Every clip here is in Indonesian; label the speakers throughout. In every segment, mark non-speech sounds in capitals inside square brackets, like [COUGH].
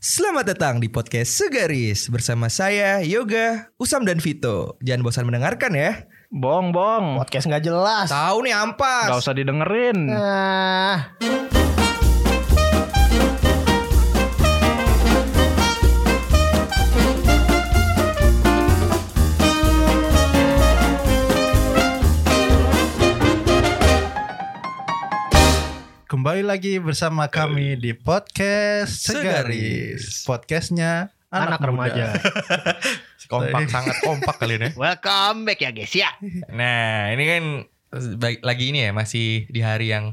Speaker 1: Selamat datang di podcast Segaris bersama saya Yoga, Usam dan Vito. Jangan bosan mendengarkan ya.
Speaker 2: Bong, bong.
Speaker 3: Podcast nggak jelas.
Speaker 1: Tahu nih ampas.
Speaker 2: Gak usah didengerin.
Speaker 3: Nah,
Speaker 4: Kembali lagi bersama kami di podcast
Speaker 1: Segaris.
Speaker 4: Segaris. Podcastnya
Speaker 3: anak,
Speaker 4: anak,
Speaker 3: remaja. [LAUGHS]
Speaker 1: Kompak sangat kompak kali ini.
Speaker 3: Welcome back ya guys ya.
Speaker 1: Nah ini kan baik- lagi ini ya masih di hari yang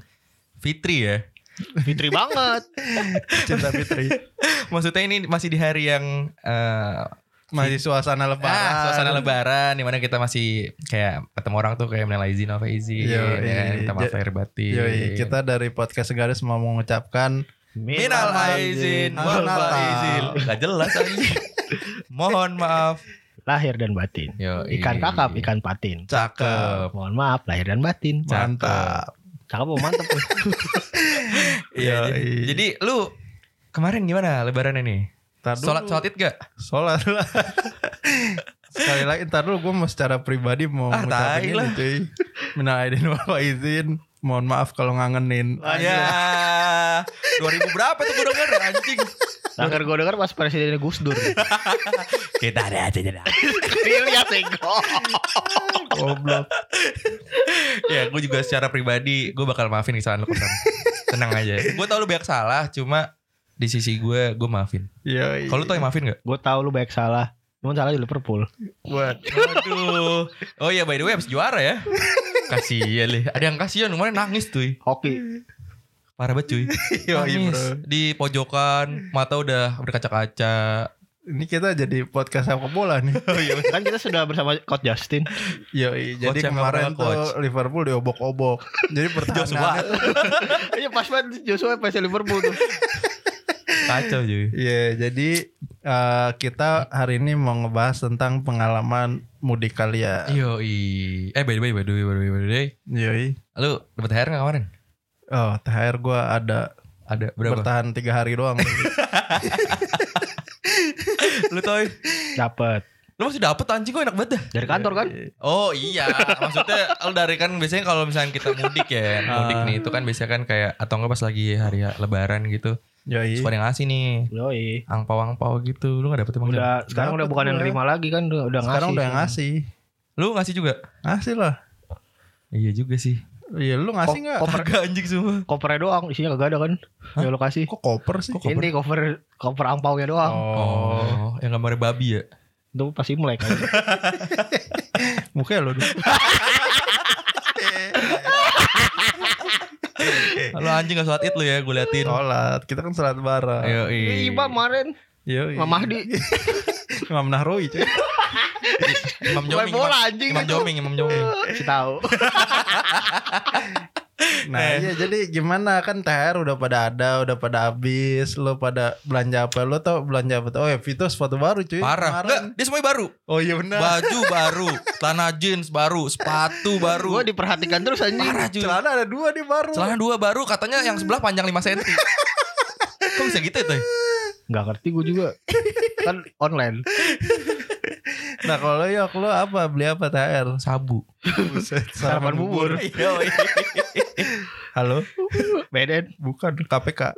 Speaker 1: Fitri ya.
Speaker 3: Fitri banget.
Speaker 4: Cinta Fitri. [LAUGHS]
Speaker 1: Maksudnya ini masih di hari yang eh,
Speaker 4: Masih suasana lebaran.
Speaker 1: Ah, suasana lebaran di mana kita masih kayak ketemu orang tuh kayak minal izin apa izin
Speaker 4: Yo,
Speaker 1: ya,
Speaker 4: iya.
Speaker 1: minta maaf lahir batin.
Speaker 4: Yoi, kita dari podcast Segaris mau mengucapkan
Speaker 1: minal aizin wal faizin. Gak jelas. [LAUGHS] Mohon maaf.
Speaker 3: Lahir dan batin.
Speaker 1: Yo,
Speaker 3: Ikan kakap, ikan patin.
Speaker 4: cakep,
Speaker 3: Mohon maaf, lahir dan batin.
Speaker 4: mantap.
Speaker 3: Cakep mantep? [LAUGHS] Boy?
Speaker 1: Iya. Jadi lu kemarin gimana lebaran ini?
Speaker 4: Ntar dulu.
Speaker 1: Sholat sholat id gak?
Speaker 4: Sholat lah. [LAUGHS] Sekali lagi ntar dulu gue mau secara pribadi mau
Speaker 1: Ah,
Speaker 4: ngucapin ini cuy. Minal aidin wal izin. Mohon maaf kalau ngangenin. [LAUGHS]
Speaker 1: Ya. 2000 berapa tuh gue denger anjing.
Speaker 3: Denger gue denger pas presidennya Gus Dur. [LAUGHS]
Speaker 1: Kita ada aja dah.
Speaker 3: Lihat ego.
Speaker 4: Goblok.
Speaker 1: ya gue juga secara pribadi gue bakal maafin kesalahan lu Kusam. Tenang aja. Gue tau lu banyak salah cuma di sisi gue gue maafin.
Speaker 4: Yoi.
Speaker 1: Kalau lu tau yang maafin gak?
Speaker 3: Gue tahu lu baik salah. Cuman salah di Liverpool.
Speaker 4: buat
Speaker 1: Aduh. Oh iya by the way habis juara ya. Kasian lih. Ada yang kasihan kemarin nangis tuh.
Speaker 3: Hoki.
Speaker 1: Parah banget cuy. [LAUGHS]
Speaker 4: Yoi,
Speaker 1: Nangis
Speaker 4: bro.
Speaker 1: di pojokan, mata udah berkaca-kaca.
Speaker 4: Ini kita jadi podcast sepak bola nih. [LAUGHS]
Speaker 1: Oh iya.
Speaker 3: Kan kita sudah bersama Coach Justin.
Speaker 4: Yoi, jadi
Speaker 1: Coach yang
Speaker 4: kemarin tuh Liverpool diobok-obok. Jadi [LAUGHS] pertahanannya
Speaker 3: Iya pas banget Joshua pas Liverpool tuh.
Speaker 1: Kacau cuy.
Speaker 4: Iya, jadi eh, kita hari ini mau ngebahas tentang pengalaman mudik kalian.
Speaker 1: Yoi. Eh by the way, by the way, by the way, by the way.
Speaker 4: Yoi.
Speaker 1: Lu dapet THR gak kemarin?
Speaker 4: Oh, THR gua ada
Speaker 1: Ada berapa?
Speaker 4: bertahan tiga hari doang. [LAUGHS]
Speaker 1: Lu toy.
Speaker 3: Dapet.
Speaker 1: Lu masih dapet anjing kok enak banget dah.
Speaker 3: Dari kantor kan?
Speaker 1: Oh iya, maksudnya lu dari kan biasanya kalau misalnya kita mudik ya, mudik nih itu kan biasanya kan kayak atau enggak pas lagi hari lebaran gitu.
Speaker 4: Yoi.
Speaker 1: Suka yang ngasih nih
Speaker 3: Yoi.
Speaker 1: angpau-angpau gitu. Lu gak dapet emang?
Speaker 3: Udah sekarang udah
Speaker 4: Dapet
Speaker 3: bukan yang nerima lagi kan udah, udah
Speaker 4: Sekarang
Speaker 3: ngasih.
Speaker 4: udah yang ngasih.
Speaker 1: Lu ngasih juga?
Speaker 4: Ngasih lah.
Speaker 1: Iya juga sih.
Speaker 4: Iya, lu ngasih
Speaker 3: Ko-
Speaker 4: nggak?
Speaker 3: koper
Speaker 1: Kagak anjing semua.
Speaker 3: kopernya doang isinya kagak ada kan ya lo kasih
Speaker 4: Kok koper sih?
Speaker 3: ini cover cover angpaunya doang
Speaker 1: Oh, yang gambarnya babi ya?
Speaker 3: itu pasti mulai kan
Speaker 4: Mukanya lo. [LAUGHS]
Speaker 1: Lu anjing gak sholat id lu ya, gue liatin.
Speaker 4: Sholat. Kita kan sholat bareng.
Speaker 1: Ayo,
Speaker 3: Iba kemarin
Speaker 4: Yoi.
Speaker 3: Imam Mahdi [LAUGHS]
Speaker 4: Imam Nahrawi cuy.
Speaker 1: Imam Joming.
Speaker 3: bola,
Speaker 1: Imam-
Speaker 3: anjing
Speaker 1: Imam
Speaker 3: itu.
Speaker 1: Joming, Imam Joming.
Speaker 3: si tahu [LAUGHS]
Speaker 4: Nah iya jadi gimana kan THR udah pada ada Udah pada habis Lo pada belanja apa Lo tau belanja apa Oh ya Vito sepatu baru cuy
Speaker 1: Parah.
Speaker 4: Kemarin.
Speaker 1: Enggak, dia semuanya baru.
Speaker 4: Oh iya benar
Speaker 1: Baju baru, celana jeans baru, sepatu [LAUGHS] baru.
Speaker 3: gue diperhatikan terus anjing
Speaker 1: Parah cuy.
Speaker 4: Celana ada dua nih baru
Speaker 1: Celana dua baru, katanya yang sebelah panjang 5 cm. [LAUGHS] Kok bisa gitu ya, Toy?
Speaker 3: nggak ngerti gue juga kan online
Speaker 4: Nah kalau ya lo apa Beli apa THR
Speaker 1: Sabu.
Speaker 3: Sarapan bubur [LAUGHS] [LAUGHS]
Speaker 4: Halo?
Speaker 3: Beden
Speaker 4: Bukan. KPK [LAUGHS]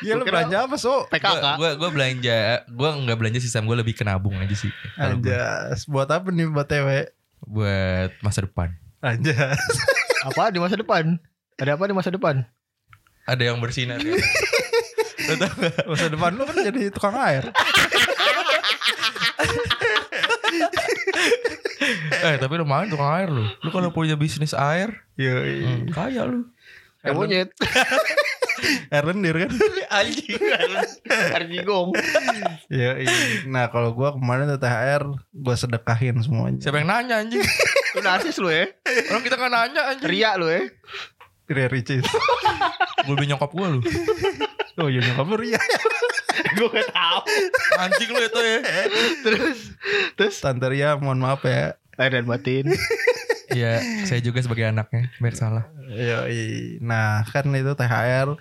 Speaker 4: Iya
Speaker 3: kira-
Speaker 4: belanja apa so
Speaker 3: PKK
Speaker 1: Gue gua belanja, gue nggak belanja sih Sam, gue lebih ke nabung aja sih.
Speaker 4: Anjas. Buat apa nih buat TW
Speaker 1: Buat masa depan.
Speaker 4: Anjas. [LAUGHS]
Speaker 3: Apa di masa depan? Ada apa di masa depan?
Speaker 1: Ada yang bersinar. Ya. Lu tau gak?
Speaker 4: Masa depan lo kan jadi tukang air
Speaker 1: Eh tapi lumayan tukang air lu. Lu kalau [LAUGHS] punya bisnis air,
Speaker 4: Yoi
Speaker 1: hmm, kaya lu.
Speaker 3: kayak monyet [LAUGHS]
Speaker 4: Air lendir kan [LAUGHS]
Speaker 1: Anjing.
Speaker 3: air jigong
Speaker 4: Yoi Nah kalau gua kemarin tuh THR Gua sedekahin semuanya
Speaker 1: Siapa yang nanya anjing?
Speaker 3: lu narsis lu ya
Speaker 1: Orang kita gak nanya anjing.
Speaker 3: ria lu ya
Speaker 4: Ria Ricis
Speaker 1: Gue lebih nyokap gue lu.
Speaker 4: Oh iya nyokap lu Ria
Speaker 3: gue gak tahu
Speaker 1: Anjing lu itu ya.
Speaker 3: terus terus
Speaker 4: Tante Ria mohon maaf ya
Speaker 3: lahir dan batin [LAUGHS]
Speaker 1: Iya, saya juga sebagai anaknya, biar salah.
Speaker 4: Yoi. Nah kan itu THR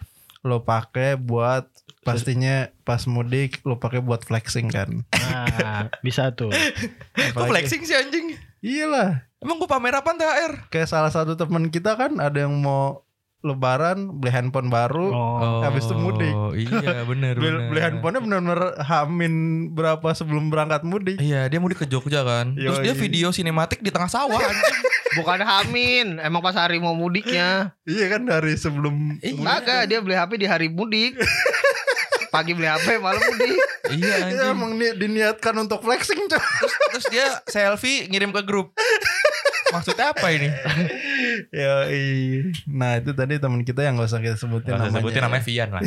Speaker 4: lo pakai buat pastinya pas mudik lo pakai buat flexing kan.
Speaker 3: Nah, bisa tuh. [LAUGHS]
Speaker 1: Kok flexing sih anjing?
Speaker 4: Iyalah.
Speaker 1: Emang gue pamer apaan THR?
Speaker 4: Kayak salah satu teman kita kan ada yang mau lebaran beli handphone baru.
Speaker 3: Oh.
Speaker 4: Habis itu mudik.
Speaker 1: Iya [LAUGHS] bener
Speaker 4: Beli,
Speaker 1: bener.
Speaker 4: beli handphonenya benar-benar hamin berapa sebelum berangkat mudik.
Speaker 1: Iya dia mudik ke Jogja kan Terus
Speaker 4: Yoi.
Speaker 1: dia video sinematik di tengah sawah [LAUGHS] anjing
Speaker 3: Bukan Hamin, emang pas hari mau mudiknya.
Speaker 4: Iya kan dari sebelum
Speaker 1: Iya.
Speaker 3: Kagak, dia beli HP di hari mudik. Pagi beli HP, malam mudik.
Speaker 1: Iya
Speaker 4: Ya,
Speaker 1: anjing
Speaker 4: emang ni- diniatkan untuk flexing coy.
Speaker 1: Terus dia selfie ngirim ke grup [LAUGHS] Maksudnya apa ini? [LAUGHS]
Speaker 4: ya Nah itu tadi teman kita yang gak usah kita sebutin
Speaker 1: Gak usah
Speaker 4: namanya.
Speaker 1: sebutin namanya Vian lah.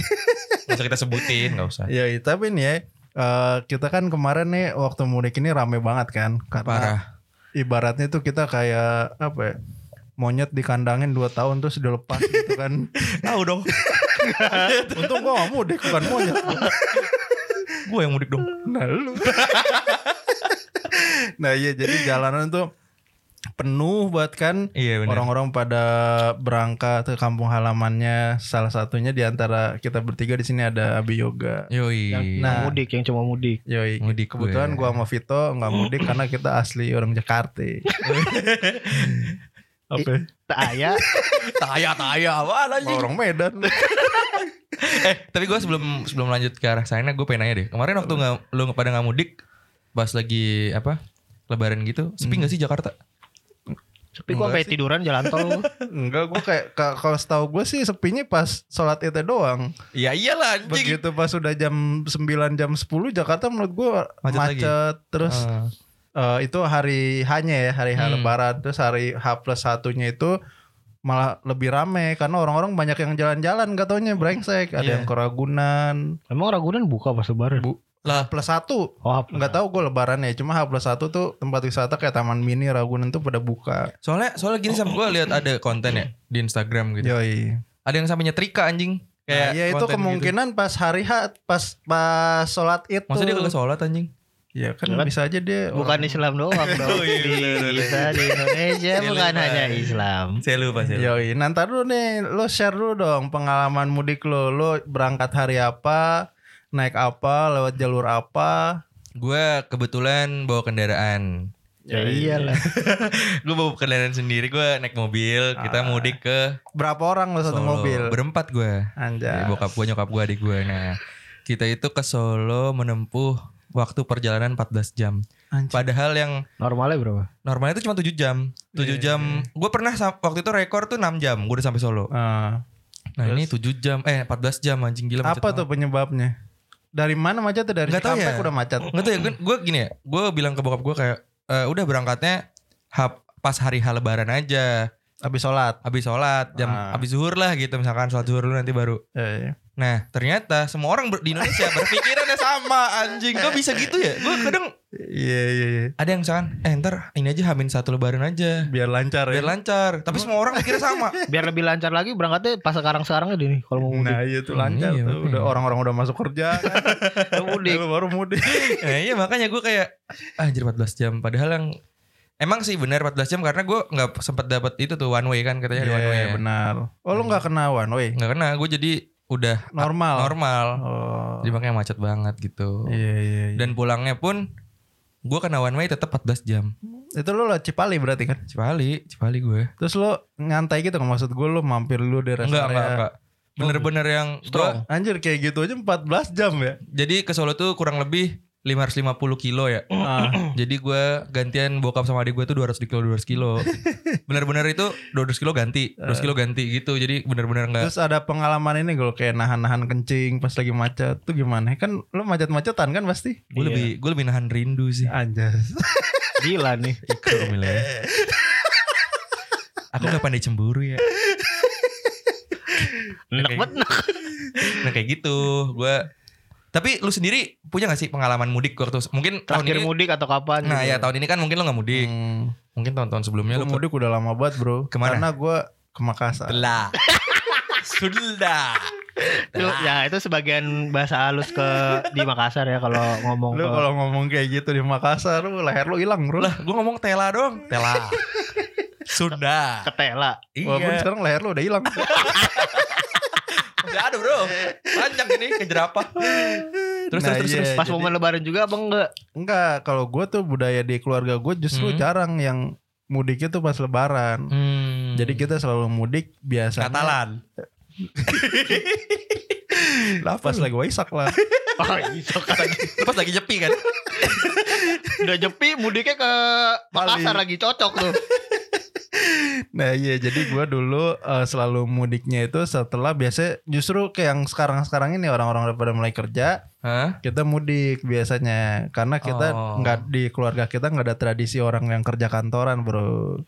Speaker 1: Gak usah kita sebutin Gak usah.
Speaker 4: Ya tapi nih ya eh, kita kan kemarin nih waktu mudik ini rame banget kan? Karena
Speaker 1: Parah.
Speaker 4: ibaratnya tuh kita kayak apa ya monyet dikandangin 2 tahun terus dilepas gitu kan. [LAUGHS]
Speaker 1: Tahu dong. [LAUGHS]
Speaker 4: Untung gua gak mudik bukan monyet.
Speaker 1: Gue yang mudik dong.
Speaker 4: Nah lu. Nah iya jadi jalanan tuh penuh buat kan
Speaker 1: Iya
Speaker 4: orang-orang pada berangkat ke kampung halamannya salah satunya di antara kita bertiga di sini ada Abi Yoga
Speaker 1: Yoi
Speaker 3: Yang,
Speaker 4: Nah.
Speaker 3: mudik, yang cuma mudik.
Speaker 4: Yoi,
Speaker 1: Mudik
Speaker 4: kebetulan
Speaker 1: gue.
Speaker 4: gua sama Vito nggak mudik karena kita asli orang Jakarta. [LAUGHS] Apa?
Speaker 3: Tak aya.
Speaker 1: Taya-taya apaan anjing
Speaker 4: Orang Medan. [LAUGHS]
Speaker 1: Eh tapi gue sebelum sebelum lanjut ke arah sana Gue pengen nanya deh Kemarin waktu nggak lu pada nggak mudik Pas lagi apa Lebaran gitu Sepi gak sih Jakarta?
Speaker 3: Tapi gua sampai tiduran jalan tol. [LAUGHS]
Speaker 4: Enggak, gua kayak ka- kalau setahu gue sih sepinya pas sholat itu doang.
Speaker 1: Ya iyalah anjing
Speaker 4: Begitu pas udah jam 9 jam 10 Jakarta menurut gua
Speaker 1: Macet
Speaker 4: macet,
Speaker 1: lagi?
Speaker 4: terus
Speaker 1: Ah.
Speaker 4: eh, itu hari hanya ya hari H
Speaker 1: Hmm.
Speaker 4: lebaran terus hari H plus satunya itu malah lebih rame karena orang-orang banyak yang jalan-jalan gak taunya brengsek ada
Speaker 1: Iya.
Speaker 4: yang ke Ragunan
Speaker 3: Emang Ragunan buka pas lebaran?
Speaker 4: Bu-
Speaker 1: Lah
Speaker 4: plus satu
Speaker 3: Oh, apa?
Speaker 4: nggak tahu gue lebaran ya cuma H plus satu tuh tempat wisata kayak Taman Mini Ragunan tuh pada buka
Speaker 1: Soalnya soalnya gini sama gue lihat ada konten ya di Instagram gitu.
Speaker 4: yoi
Speaker 1: Ada yang sampai nyetrika anjing.
Speaker 4: nah,
Speaker 1: Kayak
Speaker 4: ya itu
Speaker 1: konten
Speaker 4: kemungkinan pas hari H pas pas sholat itu
Speaker 1: Gitu. Masa dia kagak sholat anjing?
Speaker 4: ya kan
Speaker 3: Ya kan?
Speaker 4: bisa aja dia
Speaker 3: Bukan
Speaker 4: orang-
Speaker 3: Islam doang [LAUGHS] dong.
Speaker 1: Oh, iya,
Speaker 3: di, kita di Indonesia
Speaker 1: Iya,
Speaker 3: bukan
Speaker 1: lupa.
Speaker 3: hanya Islam.
Speaker 1: Saya lupa saya.
Speaker 4: Yoi, nanti dulu nih, lo share dulu dong pengalaman mudik lo. Lo berangkat hari apa, naik apa, lewat jalur apa.
Speaker 1: Gue kebetulan bawa kendaraan.
Speaker 3: Ya iyalah. [LAUGHS]
Speaker 1: gue bawa kendaraan sendiri. Gue naik mobil. Kita
Speaker 4: Ah.
Speaker 1: mudik ke
Speaker 4: Berapa orang lo satu
Speaker 1: Solo.
Speaker 4: mobil?
Speaker 1: Berempat gue.
Speaker 4: Anjay.
Speaker 1: Bokap gue, nyokap gue, adik gue. Nah, kita itu ke Solo menempuh waktu perjalanan 14 jam.
Speaker 4: Anjay.
Speaker 1: Padahal yang
Speaker 3: Normalnya berapa?
Speaker 1: normalnya itu cuma 7 jam. 7
Speaker 4: Iya,
Speaker 1: jam. Gue pernah waktu itu rekor tuh 6 jam. Gue udah sampai Solo.
Speaker 4: Ah,
Speaker 1: Nah, ini 7 jam. Eh, 14 jam anjing gila macet
Speaker 4: apa tuh penyebabnya? Dari mana macetnya? Dari
Speaker 1: tahu
Speaker 4: Cikampek
Speaker 1: ya.
Speaker 4: udah macet.
Speaker 1: Nggak tahu ya, gue gini ya, gue bilang ke bokap gue kayak, "Eh, udah berangkatnya ha- pas hari hal lebaran aja,
Speaker 4: Habis sholat.
Speaker 1: habis sholat, jam
Speaker 4: Ah.
Speaker 1: habis zuhur lah gitu, misalkan sholat zuhur dulu nanti baru.
Speaker 4: Eh,
Speaker 1: Nah ternyata semua orang di Indonesia [LAUGHS] berpikirannya sama anjing, kok bisa gitu ya? Gue kadang
Speaker 4: Iya iya iya.
Speaker 1: ada yang misalkan, eh ntar ini aja hamin satu lebaran aja,
Speaker 4: Biar lancar
Speaker 1: biar
Speaker 4: ya.
Speaker 1: lancar. Tapi semua orang mikirnya sama. [LAUGHS]
Speaker 3: Biar lebih lancar lagi berangkatnya pas sekarang-sekarang aja nih kalau mau mudik.
Speaker 4: Nah iya tuh
Speaker 1: Hmm,
Speaker 4: lancar
Speaker 1: iya,
Speaker 4: tuh.
Speaker 1: makanya.
Speaker 4: Udah orang-orang udah masuk kerja kan. [LAUGHS]
Speaker 3: Lu mudik.
Speaker 4: Lu baru mudik.
Speaker 1: nah, iya makanya gue kayak, ah, anjir 14 jam. Padahal yang Emang sih benar 14 jam karena gue nggak sempat dapat itu tuh one way kan katanya ada one way
Speaker 4: Iya
Speaker 1: ya.
Speaker 4: benar. Oh lu nggak kena one way?
Speaker 1: Nggak kena, gue jadi udah
Speaker 4: Normal.
Speaker 1: normal.
Speaker 4: Oh.
Speaker 1: Jadi makanya macet banget gitu.
Speaker 4: Iya iya. iya.
Speaker 1: Dan pulangnya pun gue kena one way tetap 14 jam.
Speaker 4: itu lu lewat Cipali berarti kan?
Speaker 1: Cipali, Cipali gue.
Speaker 4: Terus lu nyantai gitu kan maksud gue lu mampir dulu di rest
Speaker 1: Enggak, enggak, enggak. Bener-bener yang
Speaker 3: Strong.
Speaker 1: gua-
Speaker 4: Anjir kayak gitu aja 14 jam ya.
Speaker 1: jadi ke Solo tuh kurang lebih 550 kilo ya.
Speaker 4: Ah, [CLEARS THROAT]
Speaker 1: Jadi gue gantian bokap sama adik gue tuh 200 kilo 200 kilo. Bener-bener itu 200 kilo ganti, 200 kilo ganti gitu. Jadi bener-bener enggak.
Speaker 4: Terus ada pengalaman ini gue kayak nahan-nahan kencing pas lagi macet tuh gimana? Kan lu macet-macetan kan pasti?
Speaker 1: Gue lebih gue lebih nahan rindu sih.
Speaker 4: Anjas. [LAUGHS]
Speaker 3: Gila nih.
Speaker 1: Ikut ya. Aku gak pandai cemburu ya.
Speaker 3: Enak banget.
Speaker 1: Nah kayak gitu. Gue tapi lu sendiri punya gak sih pengalaman mudik waktu mungkin tahun
Speaker 3: Terakhir
Speaker 1: ini?
Speaker 3: mudik atau kapan?
Speaker 1: Nah
Speaker 3: gitu.
Speaker 1: ya tahun ini kan mungkin lu gak mudik.
Speaker 4: Hmm,
Speaker 1: Mungkin tahun-tahun sebelumnya
Speaker 4: gua
Speaker 1: lu ke
Speaker 4: mudik udah lama banget bro.
Speaker 1: Ke mana?
Speaker 4: Karena gue ke Makassar.
Speaker 1: Telah. [LAUGHS] Sudah.
Speaker 3: Itu, ya itu sebagian bahasa halus ke di Makassar ya kalau ngomong
Speaker 4: Lu
Speaker 3: ke
Speaker 4: kalau ngomong kayak gitu di Makassar, lu leher lu hilang bro.
Speaker 1: Lah, gue ngomong tela doang. Tela. [LAUGHS] Sunda.
Speaker 3: ketela.
Speaker 4: Walaupun
Speaker 1: Iya.
Speaker 4: sekarang leher lu udah hilang. [LAUGHS]
Speaker 1: Udah ada bro. Panjang ini ke jerapah. Terus
Speaker 4: Nah,
Speaker 1: terus terus.
Speaker 4: iya.
Speaker 1: terus.
Speaker 3: Pas
Speaker 4: jadi-
Speaker 3: momen lebaran juga apa enggak?
Speaker 4: Enggak, kalau gue tuh budaya di keluarga gue justru
Speaker 1: Hmm.
Speaker 4: jarang yang mudiknya tuh pas lebaran.
Speaker 1: Hmm.
Speaker 4: Jadi kita selalu mudik biasanya
Speaker 1: Katalan. [LAUGHS]
Speaker 4: lah pas lagi waisak lah. [LAUGHS]
Speaker 3: Oh, kan.
Speaker 1: Lu pas lagi nyepi kan.
Speaker 3: Udah jepi mudiknya ke Makassar lagi cocok tuh.
Speaker 4: Nah iya jadi gue dulu eh, selalu mudiknya itu setelah biasa justru kayak yang sekarang-sekarang ini orang-orang udah pada mulai kerja
Speaker 1: Hah?
Speaker 4: kita mudik biasanya karena kita
Speaker 1: Oh.
Speaker 4: nggak di keluarga kita nggak ada tradisi orang yang kerja kantoran bro.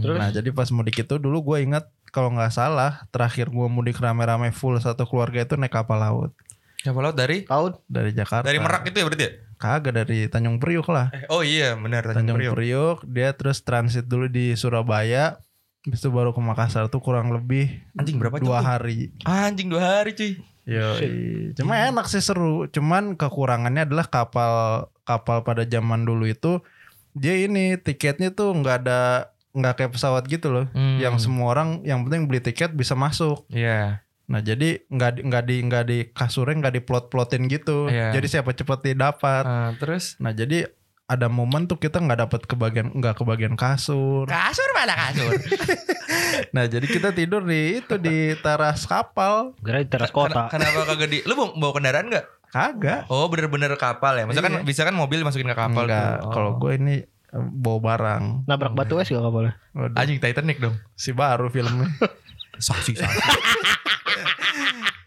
Speaker 3: Terus?
Speaker 4: Nah jadi pas mudik itu dulu gue ingat kalau nggak salah terakhir gue mudik rame-rame full satu keluarga itu naik kapal laut
Speaker 1: Siapa laut dari?
Speaker 3: Tahun
Speaker 4: dari Jakarta.
Speaker 1: Dari Merak itu ya berarti ya?
Speaker 4: Kagak dari Tanjung Priuk lah.
Speaker 1: Eh, oh iya benar
Speaker 4: Tanjung
Speaker 1: Tanjung
Speaker 4: Priuk.
Speaker 1: Priok.
Speaker 4: dia terus transit dulu di Surabaya. Habis itu baru ke Makassar tuh kurang lebih
Speaker 1: Anjing berapa jam
Speaker 4: dua
Speaker 1: tuh?
Speaker 4: hari.
Speaker 1: Anjing dua hari cuy.
Speaker 4: Yo, cuma enak sih seru. Cuman kekurangannya adalah kapal kapal pada zaman dulu itu dia ini tiketnya tuh nggak ada nggak kayak pesawat gitu loh.
Speaker 1: Hmm.
Speaker 4: Yang semua orang yang penting beli tiket bisa masuk.
Speaker 1: Iya.
Speaker 4: Nah jadi nggak di- nggak di nggak di kasurnya nggak diplot-plotin gitu.
Speaker 1: Iya.
Speaker 4: Jadi siapa cepet didapat.
Speaker 1: Ah, terus
Speaker 4: Nah jadi ada momen tuh kita nggak dapat kebagian nggak kebagian kasur.
Speaker 1: kasur mana kasur? [LAUGHS]
Speaker 4: Nah jadi kita tidur di itu di teras kapal.
Speaker 3: Kira di teras
Speaker 1: Ken-
Speaker 3: kota.
Speaker 1: Kenapa kagak di Lu bawa, kendaraan enggak?
Speaker 4: Kagak.
Speaker 1: Oh bener-bener kapal ya Maksudnya kan
Speaker 4: Iya.
Speaker 1: bisa kan mobil masukin ke kapal
Speaker 4: Enggak.
Speaker 1: tuh. Oh.
Speaker 4: Kalau gue ini eh, bawa barang.
Speaker 3: Nabrak batu es gak boleh.
Speaker 4: Waduh,
Speaker 1: Anjing Titanic dong
Speaker 4: si baru filmnya. [LAUGHS]
Speaker 1: Saksi saksi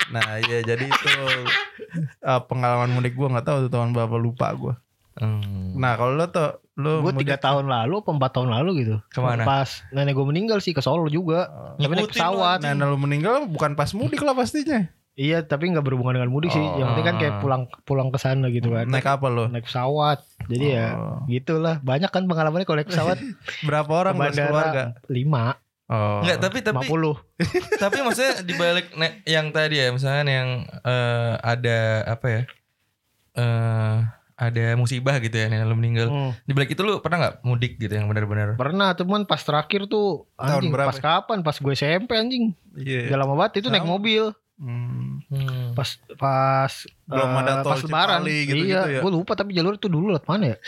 Speaker 4: nah iya jadi itu eh, pengalaman mudik gue nggak tahu tuh tahun berapa lupa gue.
Speaker 1: Hmm.
Speaker 4: Nah kalau lo tuh lo
Speaker 3: Gue tiga tahun lalu empat tahun lalu gitu.
Speaker 1: Ke mana?
Speaker 3: Pas nenek gue meninggal sih ke Solo juga. Tapi naik
Speaker 1: Ngikutin
Speaker 3: pesawat.
Speaker 4: Nah, lu meninggal bukan pas mudik lah pastinya.
Speaker 3: Iya tapi nggak berhubungan dengan mudik sih. Yang penting kan kayak pulang pulang ke sana gitu kan.
Speaker 4: Naik apa lo?
Speaker 3: Naik pesawat. Jadi ya
Speaker 4: Oh.
Speaker 3: gitulah. Banyak kan pengalamannya kalau naik pesawat. [LAUGHS]
Speaker 4: Berapa orang bos keluarga?
Speaker 3: bandara lima.
Speaker 4: Oh.
Speaker 1: Enggak tapi tapi
Speaker 3: 50. [LAUGHS]
Speaker 1: tapi maksudnya dibalik yang tadi ya misalnya yang eh, ada apa ya eh ada musibah gitu ya yang lu meninggal
Speaker 3: Hmm.
Speaker 1: di balik itu lu pernah nggak mudik gitu yang benar-benar
Speaker 3: Pernah teman pas terakhir tuh
Speaker 4: Tahun
Speaker 3: anjing
Speaker 4: berapa?
Speaker 3: pas kapan? Pas gue SMP anjing.
Speaker 4: Iya.
Speaker 3: Udah lama banget itu naik mobil.
Speaker 4: Hmm.
Speaker 1: hmm.
Speaker 3: Pas pas
Speaker 4: Belum
Speaker 3: eh,
Speaker 4: ada tol
Speaker 3: pas lebaran.
Speaker 4: Gitu-gitu
Speaker 3: iya,
Speaker 4: ya?
Speaker 3: gue lupa tapi jalur itu dulu lewat mana ya? [LAUGHS]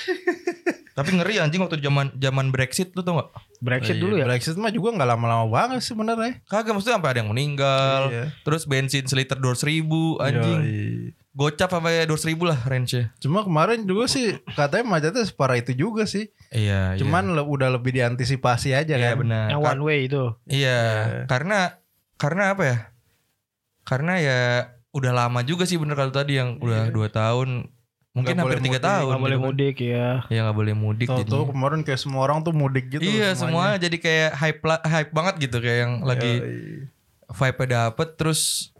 Speaker 1: tapi ngeri anjing waktu zaman zaman Brexit lu tau gak
Speaker 3: Brexit
Speaker 4: Iya,
Speaker 3: dulu ya.
Speaker 4: Brexit mah juga nggak lama-lama banget sih sebenarnya.
Speaker 1: kagak maksudnya sampai ada yang meninggal
Speaker 4: Iya.
Speaker 1: terus bensin seliter dua ribu anjing
Speaker 4: Yoi.
Speaker 1: Gocap sampai dua ribu lah range
Speaker 4: Cuma kemarin juga sih katanya macetnya separah itu juga sih.
Speaker 1: iya
Speaker 4: Cuman le- udah lebih diantisipasi aja
Speaker 1: iya, iya
Speaker 4: kan.
Speaker 1: benar
Speaker 3: Yang one way itu.
Speaker 1: Iya, karena karena apa ya? Karena ya udah lama juga sih bener kalau tadi yang udah dua tahun, mungkin
Speaker 4: Nggak
Speaker 1: hampir
Speaker 4: boleh
Speaker 1: tiga tahun.
Speaker 3: Gak boleh
Speaker 1: gitu kan.
Speaker 3: mudik ya.
Speaker 1: Iya nggak boleh mudik.
Speaker 4: Tahu-tahu
Speaker 1: jadinya.
Speaker 4: kemarin kayak semua orang tuh mudik gitu.
Speaker 1: iya semua jadi kayak hype hype banget gitu kayak yang lagi
Speaker 4: Yoi.
Speaker 1: vibe dapet terus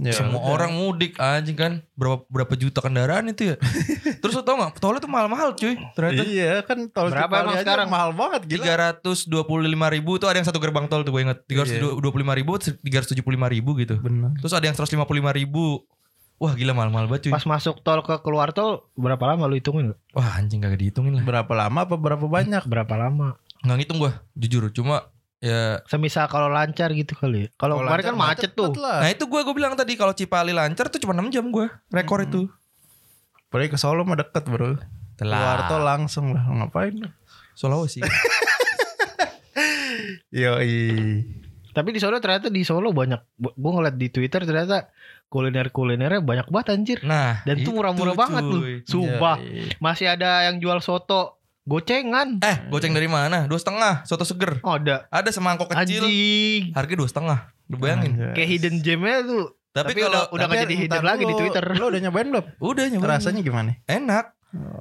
Speaker 4: Ya
Speaker 1: semua
Speaker 4: udah.
Speaker 1: orang mudik anjing kan berapa berapa juta kendaraan itu ya. [LAUGHS] terus lo tau nggak tolnya tuh mahal-mahal cuy ternyata.
Speaker 4: Iya kan tol
Speaker 3: Berapa emang sekarang?
Speaker 4: mahal banget gila.
Speaker 1: Tiga ratus dua puluh lima ribu tuh ada yang satu gerbang tol tuh gue inget tiga ratus dua puluh lima ribu tiga ratus tujuh puluh lima ribu gitu
Speaker 4: Bener.
Speaker 1: Terus ada yang 155 ribu Wah gila mahal-mahal banget cuy
Speaker 3: Pas masuk tol ke keluar tol berapa lama lu hitungin?
Speaker 1: Wah anjing kagak dihitungin lah
Speaker 4: Berapa lama apa berapa banyak?
Speaker 3: Berapa lama?
Speaker 1: Nggak ngitung gua Jujur Cuma ya
Speaker 3: Semisal kalau lancar gitu kali ya. Kalau kemarin kan macet tuh.
Speaker 4: Lah.
Speaker 1: Nah itu gua gua bilang tadi Kalau Cipali lancar tuh cuma 6 jam gua Rekor itu
Speaker 4: Apalagi ke Solo mah deket bro. Keluar tol langsung lah ngapain? lu?
Speaker 1: Sulawesi [LAUGHS]
Speaker 4: Yoi.
Speaker 3: Tapi di Solo ternyata di Solo banyak. Gue ngeliat di Twitter ternyata kuliner-kulinernya banyak banget anjir.
Speaker 1: Nah
Speaker 3: Dan itu murah-murah banget loh. Sumpah.
Speaker 4: Yoi.
Speaker 3: Masih ada yang jual soto gocengan.
Speaker 1: Eh goceng dari mana? Dua setengah Soto seger
Speaker 3: Oh, ada.
Speaker 1: Ada semangkok kecil
Speaker 3: Anjing.
Speaker 1: Harga dua setengah Lu bayangin
Speaker 4: Anjay.
Speaker 3: Kayak hidden gemnya tuh.
Speaker 1: Tapi,
Speaker 3: Tapi
Speaker 1: kalau
Speaker 3: udah udah
Speaker 4: Tapi
Speaker 3: gak jadi hidden lagi di
Speaker 4: lu-
Speaker 3: Twitter.
Speaker 4: Lu udah nyobain belum?
Speaker 1: Udah nyoba
Speaker 4: Rasanya gimana?
Speaker 1: Enak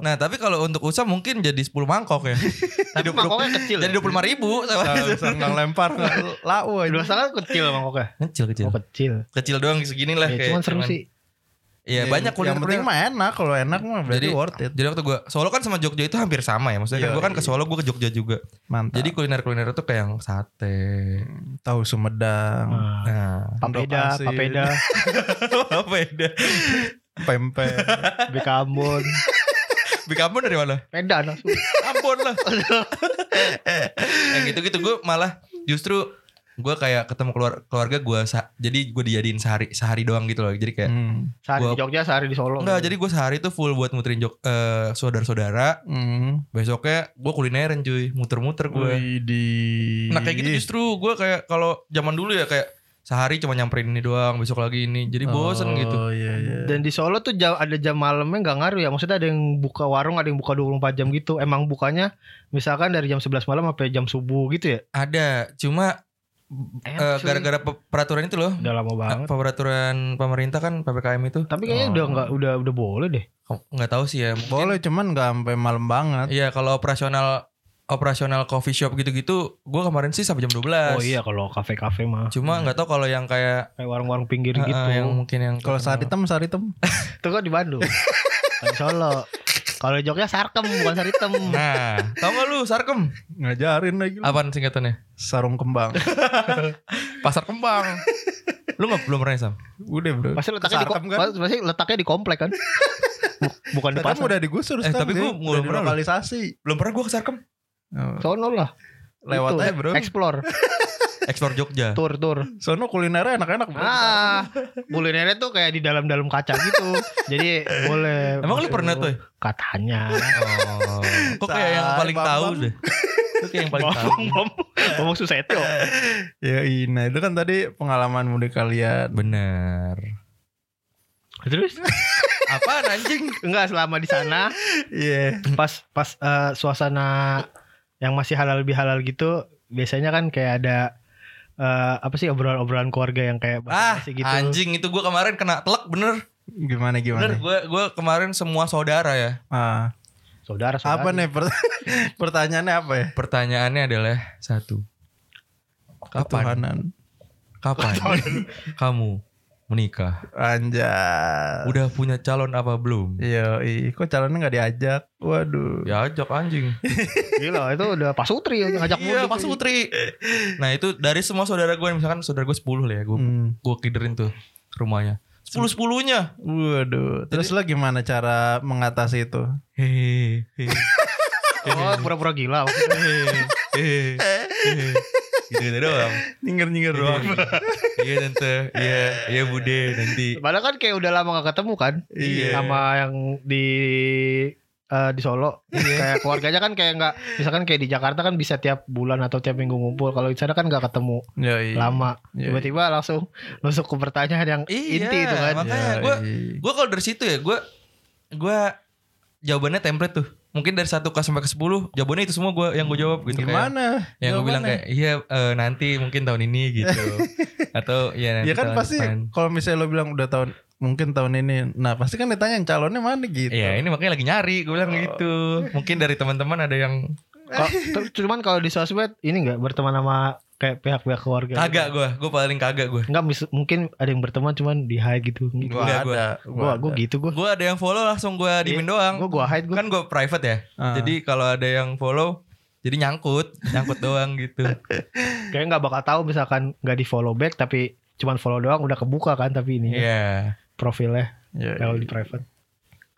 Speaker 1: Nah tapi kalau untuk usaha mungkin jadi 10 mangkok ya [LAUGHS]
Speaker 3: Tapi mangkoknya kecil.
Speaker 1: Jadi 25 ribu
Speaker 4: Sanggang [LAUGHS] lempar lau aja.
Speaker 3: Dua kecil mangkoknya.
Speaker 1: Kecil kecil
Speaker 3: Oh kecil.
Speaker 1: Kecil doang segini lah
Speaker 3: Ya,
Speaker 1: kayak
Speaker 3: cuman seru sih.
Speaker 1: Iya
Speaker 4: Ya,
Speaker 1: banyak kuliner
Speaker 4: Yang penting mah enak. Kalau enak mah berarti
Speaker 1: Jadi-
Speaker 4: worth it.
Speaker 1: Jadi waktu gue Solo kan sama Jogja itu hampir sama ya Maksudnya kan
Speaker 4: Iya,
Speaker 1: gue kan ke
Speaker 4: iya.
Speaker 1: Solo gue ke Jogja juga
Speaker 4: Mantap.
Speaker 1: Jadi kuliner-kuliner itu kayak yang sate
Speaker 4: tahu Sumedang,
Speaker 3: Nah,
Speaker 1: Nah
Speaker 3: papeda, papeda, [LAUGHS]
Speaker 1: Apa ya
Speaker 4: pempek. [LAUGHS]
Speaker 3: bikambon,
Speaker 1: Bikambon dari mana?
Speaker 3: peda langsung.
Speaker 1: Ambon lah Yang [LAUGHS] gitu-gitu gue malah Justru gue kayak ketemu keluar, keluarga gue jadi gue dijadiin sehari sehari doang gitu loh jadi kayak
Speaker 4: Hmm.
Speaker 3: Sehari
Speaker 1: Gua-
Speaker 3: di Jogja, sehari di Solo.
Speaker 1: enggak jadi gue sehari tuh full buat muterin jok eh, saudara-saudara
Speaker 4: Hmm.
Speaker 1: besoknya gue kulineran cuy muter-muter gue
Speaker 4: Widih.
Speaker 1: nah kayak gitu justru gue kayak kalau zaman dulu ya kayak sehari cuma nyamperin ini doang besok lagi ini jadi bosen gitu
Speaker 4: Oh iya iya.
Speaker 3: Dan di Solo tuh jam, ada jam malamnya nggak ngaruh ya. Maksudnya ada yang buka warung, ada yang buka 24 jam gitu. Emang bukanya misalkan dari jam 11 malam sampai jam subuh gitu ya.
Speaker 1: ada cuma Eh,
Speaker 3: cuy.
Speaker 1: gara-gara pe- peraturan itu loh
Speaker 3: Udah lama banget.
Speaker 1: peraturan pemerintah kan ppkm itu
Speaker 3: Tapi kayaknya
Speaker 4: Oh.
Speaker 3: udah nggak udah udah boleh deh.
Speaker 1: nggak tahu sih ya mungkin-
Speaker 4: Boleh cuman nggak sampai malam banget.
Speaker 1: Iya kalau operasional operasional coffee shop gitu-gitu gue kemarin sih sampai jam 12
Speaker 3: Oh iya kalau kafe-kafe mah.
Speaker 1: cuma nggak tahu kalau yang kayak
Speaker 3: Kayak warung-warung pinggir
Speaker 1: eh,
Speaker 3: gitu.
Speaker 1: eh, yang mungkin yang
Speaker 4: Kalau hitam saat hitam.
Speaker 3: Itu kan di Bandung. Kan [LAUGHS] di Solo. Kalau di Jogja Sarkem bukan Saritem.
Speaker 1: nah tau gak lu sarkem
Speaker 4: Ngajarin lagi. lu.
Speaker 1: apaan singkatannya
Speaker 4: Sarung kembang. [LAUGHS]
Speaker 1: pasar kembang lu nggak belum pernah sam
Speaker 4: Udah bro.
Speaker 3: Pasti letaknya di
Speaker 4: Sarkem kan?
Speaker 3: pasti letaknya di komplek kan. Bu- Bukan di
Speaker 4: Kan
Speaker 3: pasar.
Speaker 4: udah digusur
Speaker 1: Eh, tapi
Speaker 4: Udah
Speaker 1: belum pernah
Speaker 4: lokalisasi.
Speaker 1: belum pernah gue ke sarkem
Speaker 3: Sono lah.
Speaker 4: Lewat
Speaker 3: Itu,
Speaker 4: aja bro.
Speaker 3: Explore, [LAUGHS]
Speaker 1: ekspor Jogja
Speaker 3: tour, tour.
Speaker 4: Sono kulinernya enak-enak bro.
Speaker 3: Ah, kulinernya tuh kayak di dalam-dalam kaca gitu. Jadi boleh.
Speaker 1: emang lu pernah tuh ya?
Speaker 3: Katanya.
Speaker 1: oh kok kayak yang paling
Speaker 4: Bambang.
Speaker 1: tahu deh lu kayak yang paling tahu
Speaker 3: Ngomong, Susetio.
Speaker 4: Ya Ina itu kan tadi pengalaman mudik kalian.
Speaker 1: bener
Speaker 3: Terus
Speaker 1: apaan anjing
Speaker 3: enggak selama di sana
Speaker 4: Iya.
Speaker 3: pas pas eh, suasana yang masih halal lebih halal gitu biasanya kan kayak ada eh, apa sih obrolan-obrolan keluarga yang kayak
Speaker 1: ah
Speaker 3: gitu.
Speaker 1: anjing itu gue kemarin kena telak bener
Speaker 4: Gimana
Speaker 1: bener
Speaker 4: gimana?
Speaker 1: gue gue kemarin semua saudara ya
Speaker 4: Ah,
Speaker 3: Saudara, saudara.
Speaker 4: apa nih per- [LAUGHS] pertanyaannya apa ya?
Speaker 1: Pertanyaannya adalah satu. Kapan?
Speaker 4: Ketuhanan.
Speaker 1: Kapan kamu menikah?
Speaker 4: Anjay.
Speaker 1: Udah punya calon apa belum?
Speaker 4: Iya, ih, kok calonnya nggak diajak? Waduh.
Speaker 1: Ya ajak anjing. [LAUGHS]
Speaker 3: Gila itu udah Pak Sutri yang ngajak
Speaker 1: Iya. Pak Sutri. Nah itu dari semua saudara gue misalkan saudara gue 10 lah ya gue
Speaker 4: Hmm.
Speaker 1: gue kiderin tuh rumahnya. Sepuluh sepuluhnya.
Speaker 4: Waduh. Terus lo gimana cara mengatasi itu?
Speaker 1: Hehehe.
Speaker 3: Oh pura-pura gila.
Speaker 1: Hehehe. Gitu gitu doang.
Speaker 4: Nyinggir-nyinggir doang.
Speaker 1: Iya tante. Iya iya bude nanti.
Speaker 3: Padahal kan kayak udah lama gak ketemu kan
Speaker 4: Iya.
Speaker 3: sama yang di eh, di Solo. Kayak keluarganya kan kayak nggak misalkan kayak di Jakarta kan bisa tiap bulan atau tiap minggu ngumpul. Kalau di sana kan nggak ketemu
Speaker 4: Ya, iya.
Speaker 3: lama.
Speaker 4: Iya,
Speaker 3: Tiba-tiba langsung nusuk ke pertanyaan yang
Speaker 1: Iya,
Speaker 3: inti itu kan.
Speaker 1: makanya
Speaker 4: iya.
Speaker 1: gue
Speaker 4: iya.
Speaker 1: gue kalau dari situ ya gue gue jawabannya template tuh mungkin dari 1 ke sampai ke 10 jawabannya itu semua gue yang gue jawab gitu kayak
Speaker 4: Gimana?
Speaker 1: yang gue bilang kayak iya eh, nanti mungkin tahun ini gitu [LAUGHS] atau ya nanti
Speaker 4: Ya kan pasti kalau misalnya lo bilang udah tahun mungkin tahun ini. Nah, pasti kan ditanya calonnya mana gitu.
Speaker 1: Iya ini makanya lagi nyari gue bilang gitu mungkin dari teman-teman ada yang
Speaker 3: cuman kalau di sosmed ini nggak berteman sama kayak pihak-pihak keluarga.
Speaker 1: kagak gue gue paling kagak gue
Speaker 3: Enggak mis- mungkin ada yang berteman cuman di hide gitu.
Speaker 1: Enggak, gua-
Speaker 4: ada.
Speaker 3: Gua gua
Speaker 4: ada.
Speaker 3: gitu gua.
Speaker 1: gue ada yang follow langsung gue diemin doang
Speaker 3: Gua gua hide gua.
Speaker 1: kan gue private ya
Speaker 4: Ah.
Speaker 1: jadi kalau ada yang follow jadi nyangkut nyangkut [LAUGHS] doang gitu
Speaker 3: Kayak nggak bakal tahu misalkan nggak di follow back tapi cuman follow doang udah kebuka kan tapi ini
Speaker 1: Iya
Speaker 3: profilnya
Speaker 4: Iya,
Speaker 3: kalau
Speaker 4: iya.
Speaker 3: di private.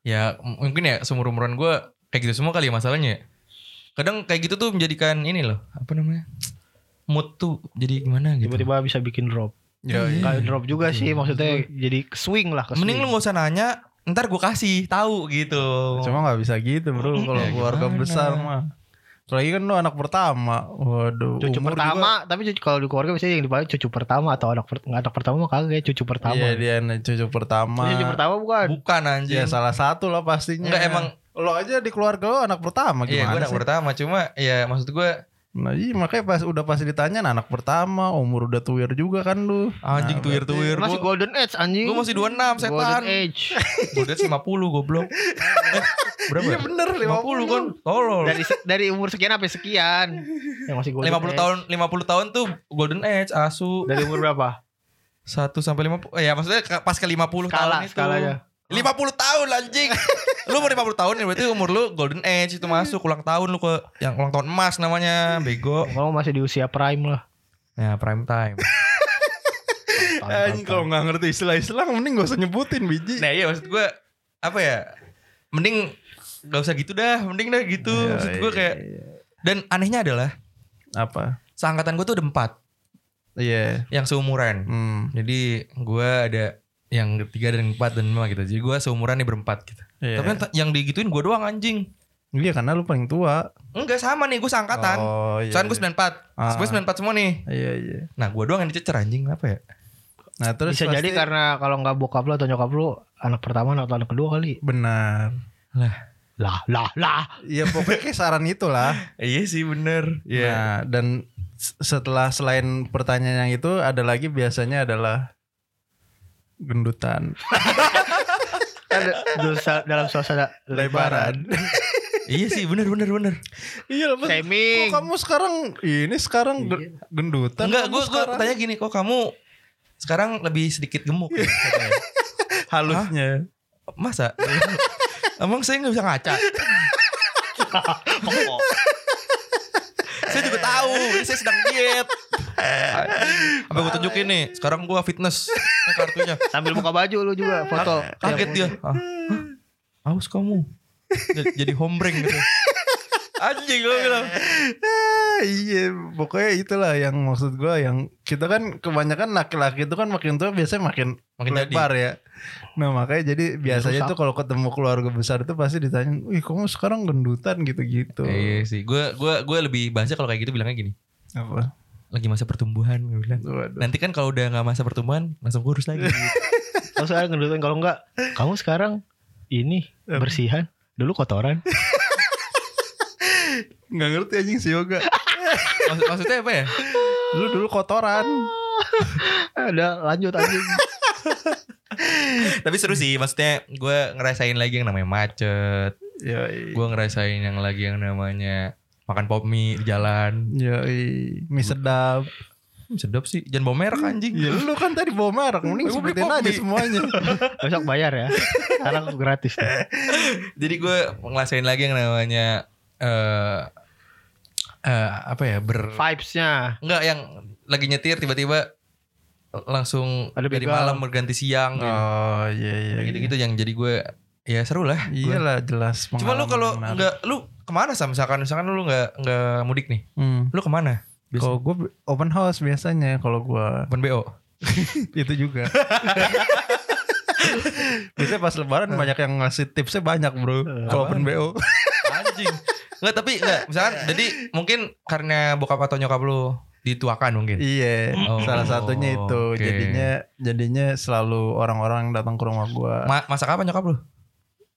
Speaker 1: ya mungkin ya seumur umuran gue kayak gitu semua kali ya masalahnya ya. Kadang kayak gitu tuh menjadikan ini loh apa namanya mood tuh jadi gimana gitu
Speaker 3: Tiba-tiba bisa bikin drop.
Speaker 4: Iya, iya.
Speaker 3: Kayak drop juga sih maksudnya jadi swing lah ke
Speaker 1: mending lu
Speaker 3: swing.
Speaker 1: gak usah nanya ntar gue kasih tahu gitu
Speaker 4: Cuma nggak bisa gitu bro kalau
Speaker 1: Ya,
Speaker 4: keluarga
Speaker 1: gimana?
Speaker 4: besar mah. Apalagi kan lu anak pertama. Waduh.
Speaker 3: cucu
Speaker 4: umur
Speaker 3: pertama tapi cucu, kalau di keluarga biasanya yang dipanggil cucu pertama atau anak per, anak pertama mah kagak ya cucu
Speaker 4: Juga,
Speaker 3: pertama.
Speaker 4: iya dia anak cucu pertama.
Speaker 3: Cucu pertama bukan.
Speaker 1: bukan anjing
Speaker 4: Ya salah satu lah pastinya.
Speaker 1: Enggak emang
Speaker 4: Lo aja di keluarga lo anak pertama
Speaker 1: iya
Speaker 4: gimana
Speaker 1: gue anak
Speaker 4: sih?
Speaker 1: pertama cuma ya maksud gue
Speaker 4: Nah iya makanya pas udah pasti ditanya nah, anak pertama umur udah tuir juga kan lu.
Speaker 1: anjing
Speaker 4: Nah,
Speaker 1: tuir tuir
Speaker 3: Masih
Speaker 1: gue
Speaker 3: golden age anjing.
Speaker 1: gue masih 26 setan
Speaker 3: Golden age.
Speaker 1: gue udah 50 goblok eh, berapa
Speaker 4: Iya
Speaker 1: ya?
Speaker 4: bener
Speaker 1: 50 kan tolol
Speaker 3: dari dari umur sekian sampai sekian. Yang masih golden
Speaker 1: 50
Speaker 3: age.
Speaker 1: tahun 50 tahun tuh golden age asu
Speaker 3: Dari umur berapa?
Speaker 1: 1 sampai 50 eh, ya maksudnya pas ke 50 tahun
Speaker 3: Skala,
Speaker 1: itu
Speaker 3: skalanya.
Speaker 1: 50 tahun anjing [LAUGHS] lu umur 50 tahun ya berarti umur lu golden age itu masuk ulang tahun lu ke yang ulang tahun emas namanya bego
Speaker 3: Kalau masih di usia prime lah.
Speaker 1: ya prime time [LAUGHS]
Speaker 4: Anjing kalau nggak ngerti istilah-istilah mending gak usah nyebutin biji.
Speaker 1: nah iya maksud gue apa ya mending gak usah gitu dah mending dah gitu
Speaker 4: Iya,
Speaker 1: maksud gue
Speaker 4: iya,
Speaker 1: kayak
Speaker 4: iya.
Speaker 1: dan anehnya adalah
Speaker 4: apa?
Speaker 1: seangkatan gue tuh ada empat
Speaker 4: Iya.
Speaker 1: yang seumuran.
Speaker 4: Hmm.
Speaker 1: Jadi gue ada yang ketiga dan empat dan lima gitu. Jadi gue seumuran nih berempat gitu.
Speaker 4: Iya.
Speaker 1: Tapi yang, yang digituin gue doang anjing.
Speaker 4: Iya karena lu paling tua.
Speaker 1: Enggak sama nih gue seangkatan.
Speaker 4: Oh iya.
Speaker 1: Soalnya gue 94.
Speaker 4: Ah.
Speaker 1: Gue 94 semua nih.
Speaker 4: Iya iya.
Speaker 1: Nah gue doang yang dicecer anjing apa ya?
Speaker 4: Nah terus
Speaker 3: Bisa
Speaker 4: pasti-
Speaker 3: jadi karena kalau nggak bokap lu atau nyokap lu anak pertama atau anak kedua kali.
Speaker 4: benar.
Speaker 3: Lah, lah, lah.
Speaker 4: Iya pokoknya kisaran itulah. [LAUGHS]
Speaker 1: iya sih bener.
Speaker 4: Nah dan setelah selain pertanyaan yang itu ada lagi biasanya adalah gendutan. [LAUGHS]
Speaker 3: Ada dosa dalam suasana lebaran.
Speaker 1: iya sih bener bener bener.
Speaker 4: iya lah.
Speaker 3: Shaming.
Speaker 4: Kok kamu sekarang ini sekarang ge- gendutan?
Speaker 1: Enggak gue gue tanya gini kok kamu sekarang lebih sedikit gemuk ya? [LAUGHS]
Speaker 4: halusnya.
Speaker 1: Masa? [LAUGHS] Emang saya nggak bisa ngaca? saya juga tahu, ini saya sedang diet. Apa gue tunjukin nih, sekarang gue fitness Ini kartunya.
Speaker 3: Sambil buka baju lu juga foto.
Speaker 1: Kaget dia. Ah, hah? Aus kamu. Jadi- hombreng gitu. Anjing gue bilang.
Speaker 4: Ah, iya, pokoknya itulah yang maksud gua yang kita kan kebanyakan laki-laki itu kan makin tua biasanya makin
Speaker 1: Makin jadi.
Speaker 4: lebar ya. Nah makanya jadi biasanya tuh kalau ketemu keluarga besar itu pasti ditanya, wih kamu sekarang gendutan gitu-gitu.
Speaker 1: Iya sih, gue gua gue lebih bahasnya kalau kayak gitu bilangnya gini.
Speaker 4: Apa?
Speaker 1: Lagi masa pertumbuhan gue bilang.
Speaker 4: Waduh.
Speaker 1: Nanti kan kalau udah nggak masa pertumbuhan langsung kurus lagi. [LAUGHS]
Speaker 3: Kalau sekarang ngedutin kalau enggak, kamu sekarang ini bersihan. Dulu kotoran. [LAUGHS]
Speaker 4: Nggak ngerti anjing si yoga. [LAUGHS]
Speaker 1: Maksud, maksudnya apa ya?
Speaker 4: Dulu dulu kotoran.
Speaker 3: Ada lanjut anjing.
Speaker 1: Tapi seru sih, maksudnya gue ngerasain lagi yang namanya macet. Gue ngerasain yang lagi yang namanya makan pop mie di jalan.
Speaker 4: ya, mie sedap.
Speaker 1: Hmm, sedap sih, jangan bawa merek anjing.
Speaker 4: Ya lu kan tadi bawa merek, mending sebutin aja
Speaker 1: mie.
Speaker 4: semuanya. [LAUGHS]
Speaker 3: Besok bayar ya. Sekarang gratis.
Speaker 1: Jadi gue ngerasain lagi yang namanya eh eh, apa ya ber
Speaker 3: Vibes-nya.
Speaker 1: Enggak yang lagi nyetir tiba-tiba langsung
Speaker 3: Ada
Speaker 1: dari malam berganti siang gitu.
Speaker 4: Oh iya iya.
Speaker 1: Kayak gitu-gitu yang jadi gue ya seru lah. Gua.
Speaker 4: Iyalah jelas.
Speaker 1: Cuma lu kalau
Speaker 4: yang menarik.
Speaker 1: nggak lu ke mana sih misalkan misalkan lu nggak nggak mudik nih,
Speaker 4: Hmm.
Speaker 1: lu ke mana?
Speaker 4: Kalau gue open house biasanya kalau gue
Speaker 1: Open BO. [LAUGHS]
Speaker 4: itu juga. [LAUGHS] biasanya pas lebaran banyak yang ngasih tipsnya banyak bro. Kalau open BO. [LAUGHS]
Speaker 1: Anjing. Enggak tapi enggak misalkan jadi mungkin karena bokap atau nyokap lu dituakan mungkin.
Speaker 4: iya.
Speaker 1: Oh,
Speaker 4: Salah satunya itu.
Speaker 1: oke.
Speaker 4: Jadinya jadinya selalu orang-orang yang datang ke rumah gue.
Speaker 1: Ma- masak apa nyokap lu?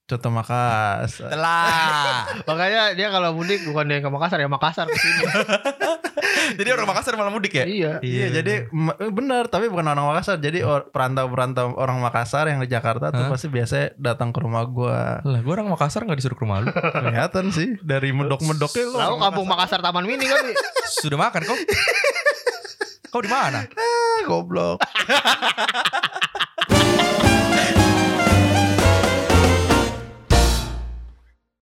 Speaker 4: Coto Makassar.
Speaker 1: Telah. [LAUGHS]
Speaker 3: Makanya dia kalau mudik bukan dia ke Makassar ya Makassar ke sini. [LAUGHS]
Speaker 1: jadi orang Makassar malah mudik ya?
Speaker 3: iya.
Speaker 4: Iya, jadi ma- eh, benar tapi bukan orang Makassar. Jadi or- perantau-perantau orang Makassar yang di Jakarta tuh
Speaker 1: Hah?
Speaker 4: pasti biasanya datang ke rumah gua.
Speaker 1: Lah, gua orang Makassar nggak disuruh ke rumah lu. [LAUGHS]
Speaker 4: Kelihatan sih dari medok-medoknya lo.
Speaker 3: Tahu kampung Makassar Taman Mini kali.
Speaker 1: Sudah makan kau? Kau di mana?
Speaker 4: Ah, goblok.